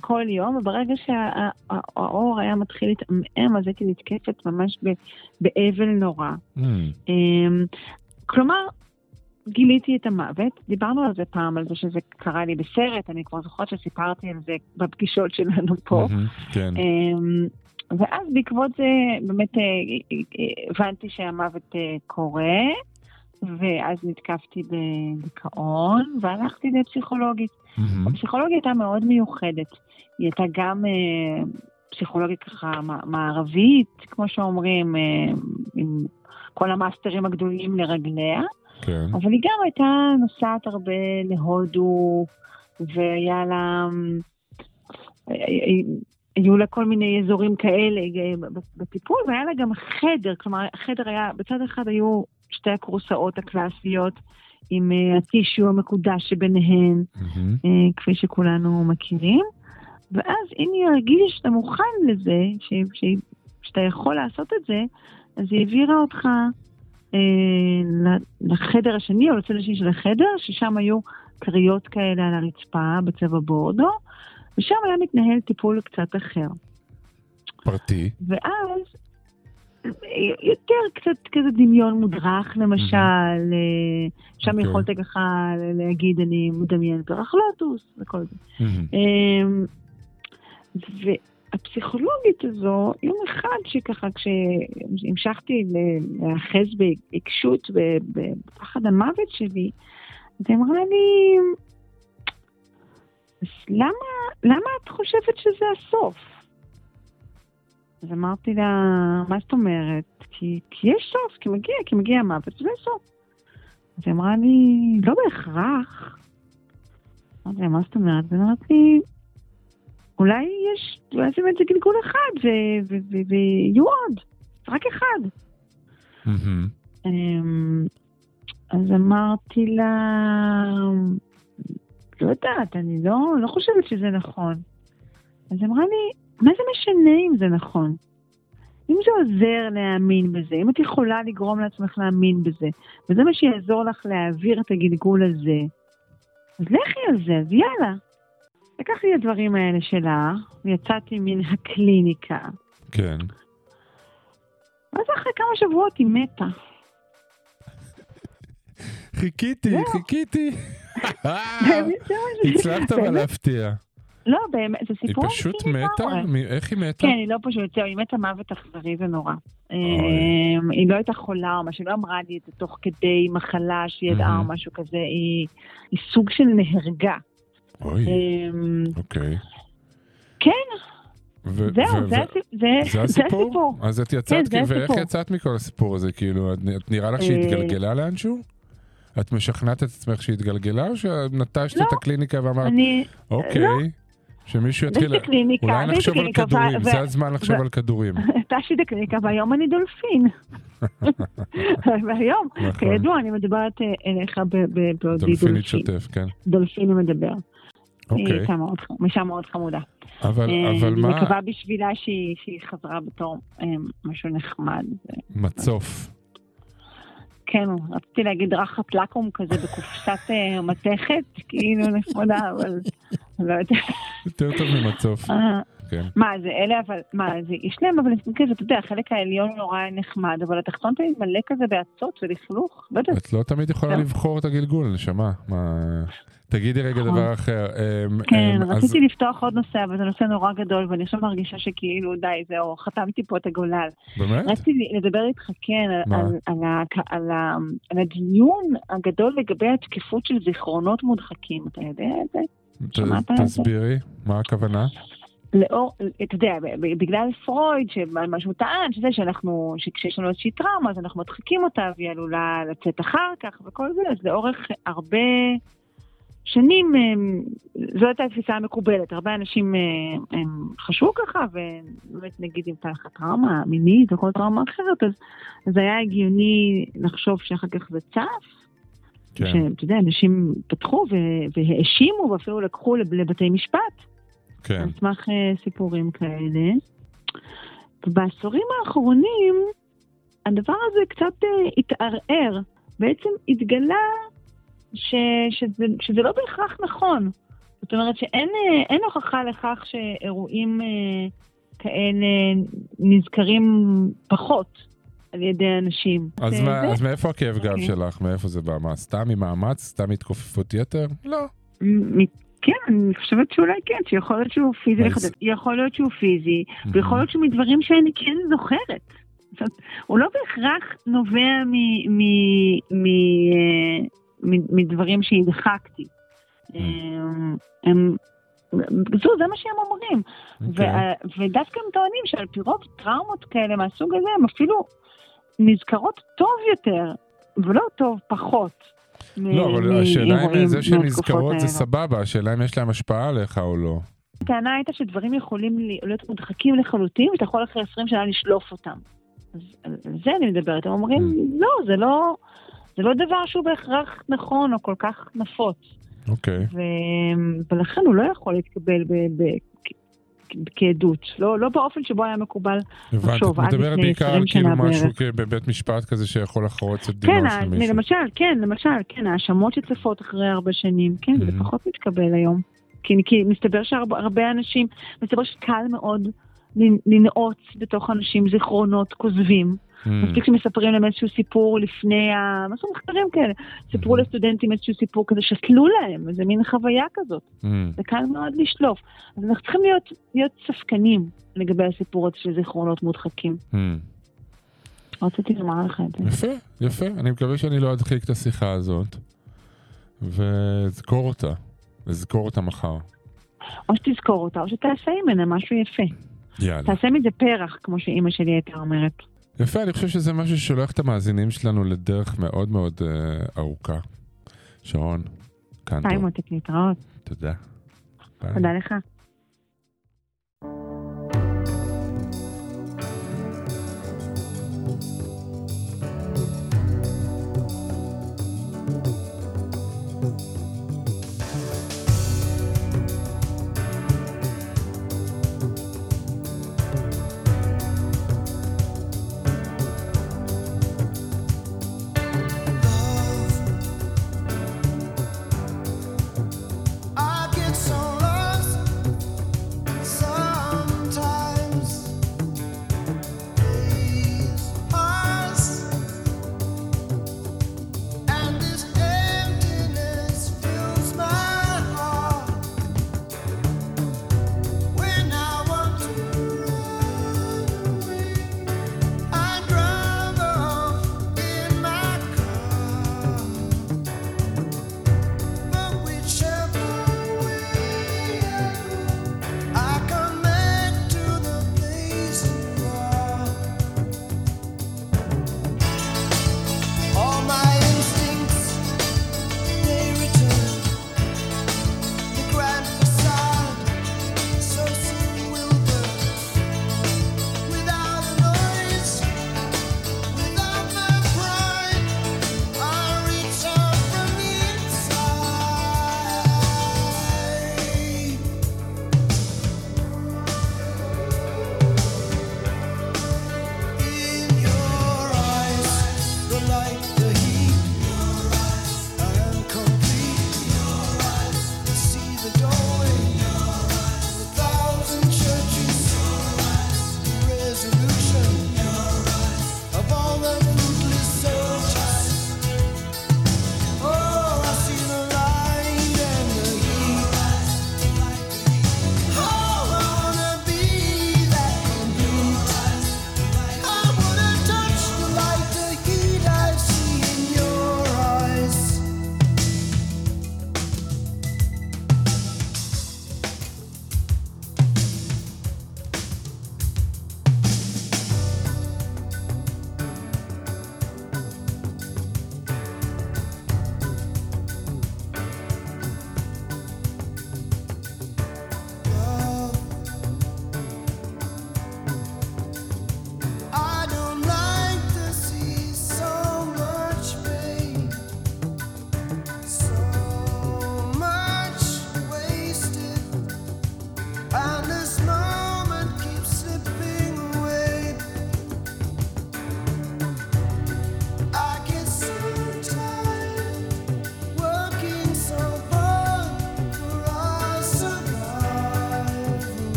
כל יום, וברגע שהאור היה מתחיל להתעמעם, אז הייתי נתקפת ממש ב- באבל נורא. מהמם. אמ, כלומר, גיליתי את המוות, דיברנו על זה פעם, על זה שזה קרה לי בסרט, אני כבר זוכרת שסיפרתי על זה בפגישות שלנו פה. מהמם. כן. אמ, ואז בעקבות זה באמת אה, הבנתי שהמוות אה, קורה, ואז נתקפתי בדיכאון, והלכתי לפסיכולוגית. מהמם. הפסיכולוגיה הייתה מאוד מיוחדת. היא הייתה גם אה, פסיכולוגיה ככה מערבית, כמו שאומרים, עם כל המאסטרים הגדולים לרגליה, כן. אבל היא גם הייתה נוסעת הרבה להודו, והיה לה... אה, היו לה כל מיני אזורים כאלה אה, בטיפול, והיה לה גם חדר, כלומר, החדר היה, בצד אחד היו שתי הכורסאות הקלאסיות עם אה, הטישו המקודש שביניהן. אה, כפי שכולנו מכירים, ואז אם היא הרגישה שאתה מוכן לזה, ש, ש, שאתה יכול לעשות את זה, אז היא העבירה אותך לחדר השני, או לצד השני של החדר, ששם היו כריות כאלה על הרצפה בצבע בורדו, ושם היה מתנהל טיפול קצת אחר. פרטי. ואז אה, יותר קצת כזה דמיון מודרך, למשל, אה, שם אוקיי. יכולת ככה להגיד, אני מדמיין פרח לוטוס וכל זה. מהמם. אמ, והפסיכולוגית הזו, יום אחד שככה, כשהמשכתי ל- להיאחז בעיקשות ב- בפחד המוות שלי, אז היא אמרה לי, אז למה, למה את חושבת שזה הסוף? אז אמרתי לה, מה זאת אומרת? כי, כי יש סוף, כי מגיע, כי מגיע המוות, זה סוף. אז היא אמרה לי, לא בהכרח. אמרתי לה, מה זאת אומרת? והיא אמרת אולי יש, אולי זה באמת גלגול אחד, ויהיו עוד, רק אחד. אמ, אז אמרתי לה, לא יודעת, אני לא, לא חושבת שזה נכון. אז אמרה לי, מה זה משנה אם זה נכון? אם זה עוזר להאמין בזה, אם את יכולה לגרום לעצמך להאמין בזה, וזה מה שיעזור לך להעביר את הגלגול הזה, אז לכי על זה, אז יאללה. לקחתי את הדברים האלה שלה, ויצאתי מן הקליניקה. כן. ואז אחרי כמה שבועות היא מתה. חיכיתי. חיכיתי. ש- הצלחת אבל. להפתיע. לא, באמת, זה היא סיפור פשוט אמיתי מתה? לגמרי. מ- איך היא מתה? כן, היא לא פשוט, היא מתה מוות אכזרי ונורא. אמ, היא לא הייתה חולה או משהו, היא לא אמרה לי את זה תוך כדי מחלה שהיא ידעה או. משהו כזה, היא היא סוג של נהרגה. אוי, אמ, אוקיי. כן, זהו, זה ו- הסיפ- זה- זה זה הסיפור? אז את כן, יצאת, ואיך. יצאת מכל הסיפור הזה? כאילו, את נראה לך אה, שהיא התגלגלה לאנשהו? את משכנעת את עצמך שהיא התגלגלה, או שנטשת לא. את הקליניקה ואמרת, אני... אוקיי, שמישהו יש לי יתחיל... אולי נחשוב על כדורים, זה הזמן לחשוב על כדורים. נטשתי את הקליניקה והיום אני דולפין. והיום, נכון. כידוע, אני מדברת אה, אליך בעודי דולפינית דולפין. שוטף, כן. דולפין מדבר. היא אוקיי. אישה מאוד אישה מאוד חמודה. אבל אה, אבל אני מה... מקווה בשבילה שהיא שהיא חזרה בתור אה, משהו נחמד. מצוף. כן, רציתי להגיד רחת לקום כזה בקופסת אה, מתכת, כאילו נחמדה, אבל לא יודעת. יותר טוב ממצוף. כן. מה, זה אלה, אבל, מה, זה, יש להם, אבל כזה, אתה יודע, החלק העליון נורא נחמד, אבל התחתון תמיד מלא כזה באצות ולכלוך, לא יודעת. את לא תמיד יכולה לא. לבחור את הגלגול, נשמה. מה... תגידי רגע נכון. דבר אחר. אמ, כן, אמ, אז- רציתי לפתוח עוד נושא, אבל זה נושא נורא גדול, ואני עכשיו מרגישה שכאילו, די, זהו, חתמתי פה את הגולל. באמת? רציתי לדבר איתך, כן, על, הדיון הגדול לגבי התקפות של זיכרונות מודחקים, אתה יודע את זה? שמעת על זה? תסבירי, מה הכוונה? לאור, אתה יודע, בגלל פרויד, שמה שהוא טען, שזה שאנחנו, שכשיש לנו איזושהי טראומה, אז אנחנו מדחיקים אותה והיא עלולה לצאת אחר כך וכל זה, אז לאורך הרבה שנים, זו הייתה התפיסה המקובלת. הרבה אנשים אה, הם חשבו ככה, ובאמת נגיד אם הייתה לך טראומה מינית או כל טראומה אחרת, אז, אז היה הגיוני לחשוב שאחר כך זה צף. כן. שאתה יודע, אנשים פתחו והאשימו ואפילו לקחו לב- לבתי משפט. כן. על סמך אה, סיפורים כאלה. ובעשורים האחרונים הדבר הזה קצת אה, התערער. בעצם התגלה ש, שזה, שזה לא בהכרח נכון. זאת אומרת שאין אה, הוכחה לכך שאירועים כאלה נזכרים פחות על ידי אנשים. אז מה- אז מאיפה הכאב גב אוקיי. שלך? מאיפה זה בא? מה, סתם ממאמץ? סתם התכופפות יתר? לא. כן, אני חושבת שאולי כן, שיכול להיות שהוא פיזי, לחדש. יכול להיות שהוא פיזי, ויכול להיות שהוא מדברים שאני כן זוכרת. זאת הוא לא בהכרח נובע מ- מ- מ- אה, מ- מדברים שהדחקתי. הם- הם- זו, זה מה שהם אומרים. אוקיי. וה- ודווקא הם טוענים שעל פי רוב טראומות כאלה מהסוג הזה, הם אפילו נזכרות טוב יותר, ולא טוב פחות. לא, אבל השאלה אם זה שהן נזכרות זה האלה. סבבה, השאלה אם יש להם השפעה עליך או לא. הטענה הייתה שדברים יכולים להיות מודחקים לחלוטין, ואתה יכול אחרי 20 שנה לשלוף אותם. אז על זה אני מדברת. הם אומרים, Mm. לא, זה לא, זה לא דבר שהוא בהכרח נכון או כל כך נפוץ. אוקיי. ו... ולכן הוא לא יכול להתקבל ב... ב... כעדות, לא, לא באופן שבו היה מקובל הבנתי, את לחשוב, עד מדברת לפני בעיקר 20 על כאילו שנה משהו בערך. כ- בבית משפט כזה שיכול לחרוץ את דינו כן, של מישהו. למשל, כן, למשל, כן, האשמות שצפות אחרי הרבה שנים, כן, זה Mhm. פחות מתקבל היום. כי, כי מסתבר שהרבה אנשים, מסתבר שקל מאוד לנ- לנעוץ בתוך אנשים זיכרונות כוזבים. Mm, מספיק שמספרים להם איזשהו סיפור לפני ה... מה זה מחקרים כאלה? סיפרו Mhm. לסטודנטים איזשהו סיפור כזה, שתלו להם, איזה מין חוויה כזאת. mm. זה קל מאוד לשלוף. אז אנחנו צריכים להיות, להיות ספקנים לגבי הסיפור הזה של זיכרונות מודחקים. Mm. רציתי לומר לך את זה. יפה, יפה. אני מקווה שאני לא אדחיק את השיחה הזאת. ואזכור אותה. אזכור אותה מחר. או שתזכור אותה, או שתעשה ממנה משהו יפה. יאללה. תעשה מזה פרח, כמו שאימא שלי הייתה אומרת. יפה, אני חושב שזה משהו ששולח את המאזינים שלנו לדרך מאוד מאוד אה, ארוכה. שרון, קנטו, ביי מותק, להתראות. תודה. ביי. תודה לך.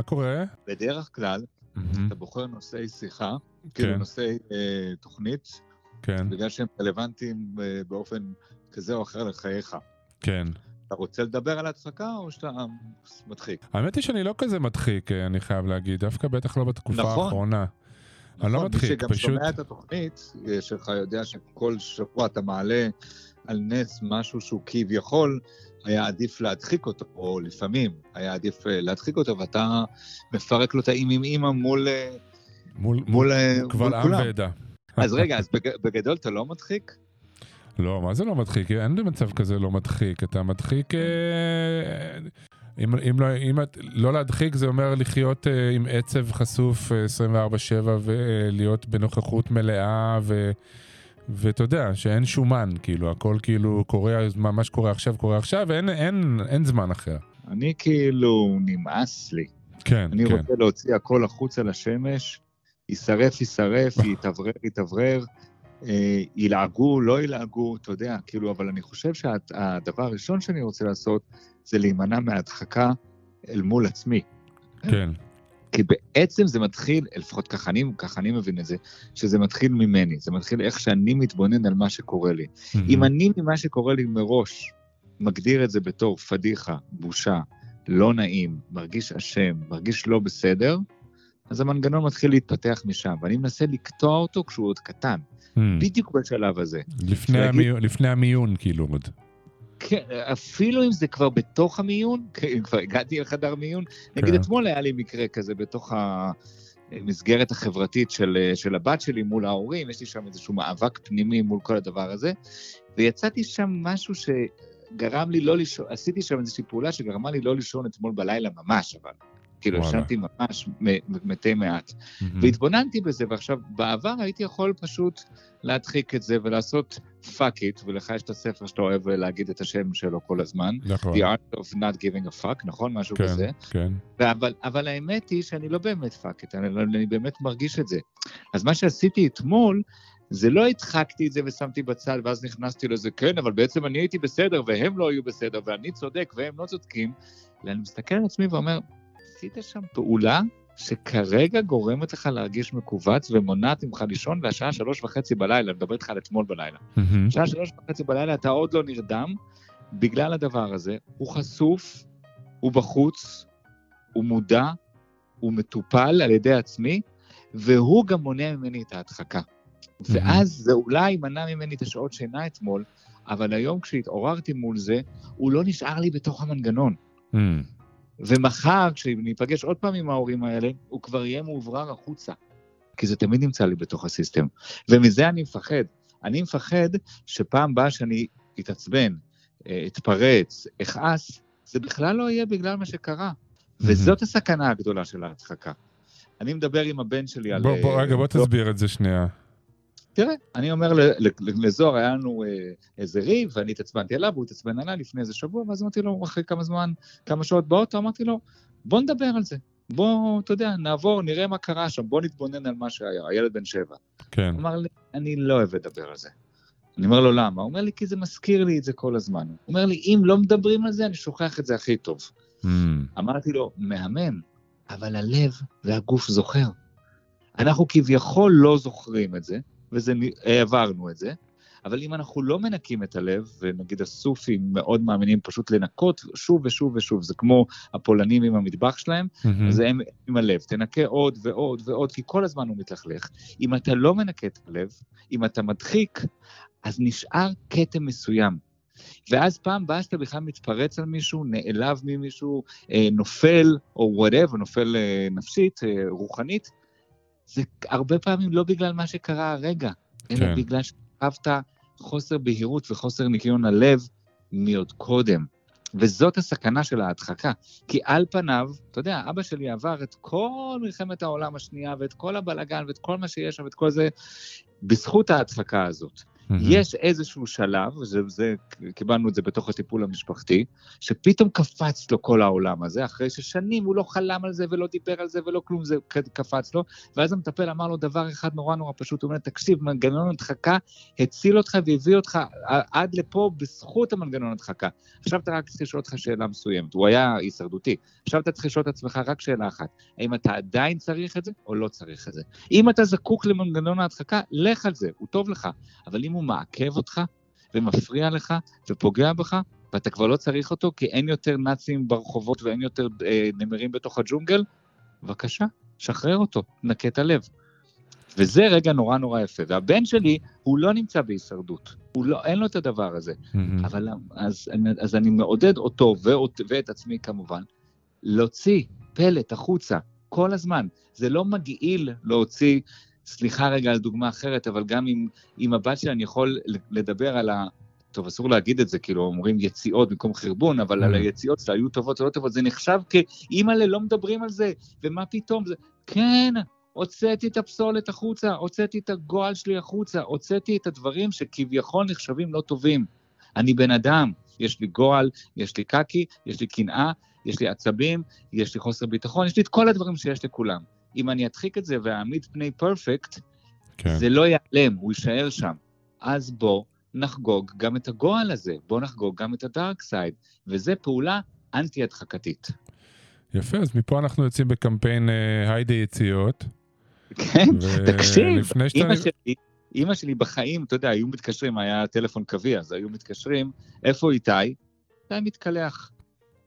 מה קורה? בדרך כלל, מהמם, אתה בוחר נושאי שיחה, כאילו כן, נושאי אה, תוכנית, כן, בגלל שהם רלוונטיים אה, באופן כזה או אחר לחייך. כן. אתה רוצה לדבר על ההדחקה או שאתה מדחיק? האמת היא שאני לא כזה מדחיק, אה, אני חייב להגיד, דווקא בטח לא בתקופה נכון. האחרונה. אני לא נכון, מדחיק, מי שגם פשוט... שומע את התוכנית אה, שלך יודע שכל שבוע אתה מעלה על נס משהו שהוא כביכול היה עדיף להדחיק אותו, או לפעמים היה עדיף אה, להדחיק אותו, ואתה מפרק לו את האם עם אימא מול, אה, מול, מול, אה, קבל מול עם כולם. ועדה. אז רגע, אז בג- בגדול אתה לא מדחיק? לא, מה זה לא מדחיק? אין מצב כזה לא מדחיק. אתה מדחיק... אם, אם, לא, אם את, לא להדחיק זה אומר לחיות אה, עם עצב חשוף אה, 24/7 ולהיות בנוכחות מלאה ו... ואתה יודע, שאין שומן, כאילו, הכל כאילו קורה, מה שקורה עכשיו קורה עכשיו, ואין אין, אין זמן אחר. אני כאילו, נמאס לי. כן, אני כן. רוצה להוציא הכל החוצה לשמש, יישרף, יישרף, יתאוורר, יתאוורר, אה, ילעגו, לא ילעגו, אתה יודע, כאילו, אבל אני חושב שהדבר הראשון שאני רוצה לעשות זה להימנע מהדחקה אל מול עצמי. כן, כי בעצם זה מתחיל, לפחות ככה אני, ככה אני מבין את זה, שזה מתחיל ממני, זה מתחיל איך שאני מתבונן על מה שקורה לי. אם אני ממה שקורה לי מראש מגדיר את זה בתור פדיחה, בושה, לא נעים, מרגיש אשם, מרגיש לא בסדר, אז המנגנון מתחיל להתפתח משם, ואני מנסה לקטוע אותו כשהוא עוד קטן, Hmm. בדיוק בשלב הזה. לפני, להגיד- המיון, לפני המיון, כאילו, עוד. כן, אפילו אם זה כבר בתוך המיון, כן, אם כבר הגעתי לחדר מיון, נגיד כן. אתמול היה לי מקרה כזה בתוך המסגרת החברתית של, של הבת שלי מול ההורים, יש לי שם איזשהו מאבק פנימי מול כל הדבר הזה, ויצאתי שם משהו שגרם לי לא לישון, עשיתי שם איזושהי פעולה שגרמה לי לא לישון אתמול בלילה ממש, אבל. כאילו. ישנתי ממש מתי מעט. מהמם. והתבוננתי בזה, ועכשיו, בעבר הייתי יכול פשוט להדחיק את זה ולעשות fuck it, ולך יש את הספר שאתה אוהב להגיד את השם שלו כל הזמן, נכון, The Art of Not Giving a Fuck, נכון? משהו כן, כזה. כן. אבל, אבל האמת היא שאני לא באמת fuck it, אני, אני באמת מרגיש את זה. אז מה שעשיתי אתמול, זה לא הדחקתי את זה ושמתי בצד, ואז נכנסתי לזה, כן, אבל בעצם אני הייתי בסדר, והם לא היו בסדר, ואני צודק, והם לא צודקים. אלא אני מסתכל על עצמי ואומר, עשית שם פעולה שכרגע גורמת לך להרגיש מכווץ ומונעת ממך לישון, והשעה שלוש וחצי בלילה, אני מדבר איתך על אתמול בלילה. מהמם. שעה שלוש וחצי בלילה אתה עוד לא נרדם, בגלל הדבר הזה, הוא חשוף, הוא בחוץ, הוא מודע, הוא מטופל על ידי עצמי, והוא גם מונע ממני את ההדחקה. ואז זה אולי מנע ממני את השעות שינה אתמול, אבל היום כשהתעוררתי מול זה, הוא לא נשאר לי בתוך המנגנון. ומחר, כשניפגש עוד פעם עם ההורים האלה, הוא כבר יהיה מאוברר החוצה. כי זה תמיד נמצא לי בתוך הסיסטם. ומזה אני מפחד. אני מפחד שפעם באה שאני אתעצבן, אה, אתפרץ, אכעס, זה בכלל לא יהיה בגלל מה שקרה. וזאת הסכנה הגדולה של ההדחקה. אני מדבר עם הבן שלי על... בוא, בוא, אה, רגע, בוא לא- תסביר את זה שנייה. תראה, אני אומר לזוהר, היה לנו אה, איזה ריב, ואני התעצבנתי עליו, והוא התעצבן עליי לפני איזה שבוע, ואז אמרתי לו, אחרי כמה זמן, כמה שעות באוטו, אמרתי לו, בוא נדבר על זה. בוא, אתה יודע, נעבור, נראה מה קרה שם, בוא נתבונן על מה שהיה, הילד בן שבע. כן. אמר לי, אני לא אוהב לדבר על זה. אני אומר לו, למה? הוא אומר לי, כי זה מזכיר לי את זה כל הזמן. הוא אומר לי, אם לא מדברים על זה, אני שוכח את זה הכי טוב. מהמם. אמרתי לו, מהמם, אבל הלב והגוף זוכר. אנחנו כביכול לא זוכרים את זה, והעברנו את זה, אבל אם אנחנו לא מנקים את הלב, ונגיד הסופים מאוד מאמינים פשוט לנקות שוב ושוב ושוב, זה כמו הפולנים עם המטבח שלהם, מהמם. אז הם עם הלב, תנקה עוד ועוד ועוד, כי כל הזמן הוא מתלכלך. אם אתה לא מנקה את הלב, אם אתה מדחיק, אז נשאר כתם מסוים. ואז פעם באה שאתה בכלל מתפרץ על מישהו, נעלב ממישהו, אה, נופל, או וואטאבר, נופל אה, נפשית, אה, רוחנית, זה הרבה פעמים לא בגלל מה שקרה הרגע, אלא כן. בגלל שחשבת חוסר בהירות וחוסר ניקיון הלב מעוד קודם. וזאת הסכנה של ההדחקה. כי על פניו, אתה יודע, אבא שלי עבר את כל מלחמת העולם השנייה, ואת כל הבלגן, ואת כל מה שיש שם, ואת כל זה, בזכות ההדחקה הזאת. מהמם. יש איזשהו שלב, זה, זה, קיבלנו את זה בתוך הטיפול המשפחתי, שפתאום קפץ לו כל העולם הזה, אחרי ששנים הוא לא חלם על זה ולא דיבר על זה ולא כלום, זה קפץ לו, ואז המטפל אמר לו דבר אחד נורא נורא פשוט, הוא אומר, תקשיב, מנגנון הדחקה הציל אותך והביא אותך עד לפה בזכות המנגנון הדחקה. עכשיו אתה רק צריך לשאול אותך שאלה מסוימת, הוא היה הישרדותי, עכשיו אתה צריך לשאול את עצמך רק שאלה אחת, האם אתה עדיין צריך את זה או לא צריך את זה? אם אתה זקוק למנגנון ההדחקה, לך על זה, הוא טוב לך. אבל אם הוא מעכב אותך ומפריע לך ופוגע בך, ואתה כבר לא צריך אותו כי אין יותר נאצים ברחובות ואין יותר אה, נמרים בתוך הג'ונגל, בבקשה, שחרר אותו, נקה את הלב. וזה רגע נורא נורא יפה. והבן שלי, הוא לא נמצא בהישרדות. הוא לא, אין לו את הדבר הזה. מהמם. אבל אז, אז אני מעודד אותו ואות, ואת עצמי כמובן, להוציא פלט החוצה כל הזמן. זה לא מגעיל להוציא, סליחה רגע על דוגמה אחרת, אבל גם עם, עם הבת שלי אני יכול לדבר על ה... טוב, אסור להגיד את זה, כאילו אומרים יציאות במקום חרבון, אבל על Mm. היציאות שלה היו טובות או לא טובות, זה נחשב כאימא'לה, לא מדברים על זה, ומה פתאום זה... כן, הוצאתי את הפסולת החוצה, הוצאתי את הגועל שלי החוצה, הוצאתי את הדברים שכביכול נחשבים לא טובים. אני בן אדם, יש לי גועל, יש לי קקי, יש לי קנאה, יש לי עצבים, יש לי חוסר ביטחון, יש לי את כל הדברים שיש לכולם. אם אני אדחיק את זה ואעמיד פני פרפקט, כן. זה לא ייעלם, הוא יישאר שם. אז בוא נחגוג גם את הגועל הזה, בוא נחגוג גם את הדארק סייד, וזו פעולה אנטי-הדחקתית. יפה, אז מפה אנחנו יוצאים בקמפיין אה, היידה יציאות. כן, ו- תקשיב, אימא שלי, אימא שלי בחיים, אתה יודע, היו מתקשרים, היה טלפון קווי, אז היו מתקשרים, איפה איתי? איתי מתקלח.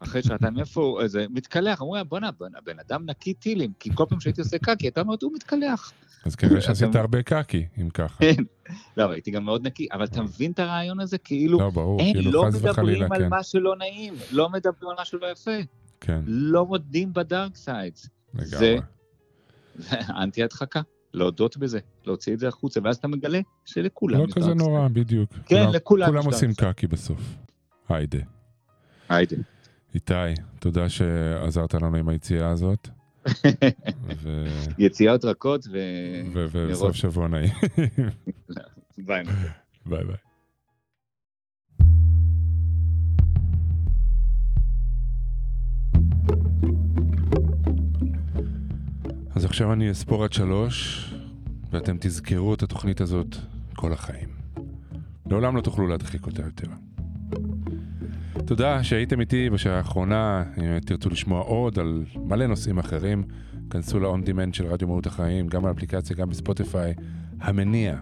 אחרי שעתיים, איפה הוא, איזה, מתקלח, אמרו לה, בואנה, בואנה, בן אדם נקי טילים, כי כל פעם שהייתי עושה קקי, אתה אומרת, הוא מתקלח. אז כנראה שעשית הרבה קקי, אם ככה. כן. לא, הייתי גם מאוד נקי, אבל אתה מבין את הרעיון הזה? כאילו, לא, ברור, כאילו לא חס וחלילה, מדברים על כן. מה שלא נעים, לא מדברים על מה שלא יפה, כן, לא מודים ב dark sides. לגמרי. זה אנטי הדחקה, להודות בזה, להוציא את זה החוצה, ואז אתה מגלה שלכולם לא כזה. נורא, בדיוק. כן, כולם- לכולם כולם עושים. קקי בסוף. היידה. היידה. איתי, תודה שעזרת לנו עם היציאה הזאת. ו- יציאות רכות ו... ו- וסוף. שבוע נעים. ביי. ביי ביי. אז עכשיו אני אספור עד שלוש, ואתם תזכרו את התוכנית הזאת כל החיים. לעולם לא תוכלו להדחיק אותה יותר. תודה שהייתם איתי בשעה האחרונה. אם תרצו לשמוע עוד על מלא נושאים אחרים, כנסו ל-on demand של רדיו מהות החיים, גם באפליקציה, גם בספוטיפיי. המניע.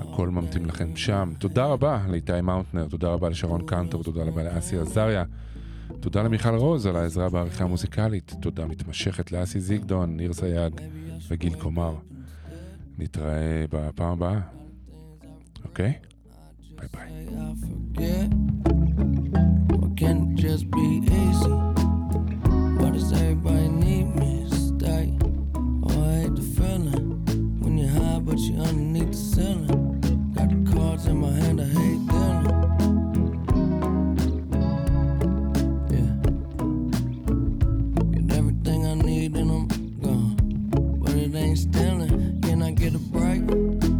הכל ממתין לכם שם. תודה רבה לאיתי מאונטנר, תודה רבה לשרון קנטור, תודה רבה לאסי עזריה. תודה למיכל רוז על העזרה בעריכה המוזיקלית. תודה מתמשכת לאסי זיגדון, ניר סייג וגיל קומר. נתראה בפעם הבאה, אוקיי? ביי ביי. Can just be easy? Why does everybody need me stay? Oh, I hate the feeling when you're high, but you're underneath the ceiling. Got the cards in my hand, I hate dealing. Yeah. Get everything I need and I'm gone. But it ain't stealing. Can I get a break?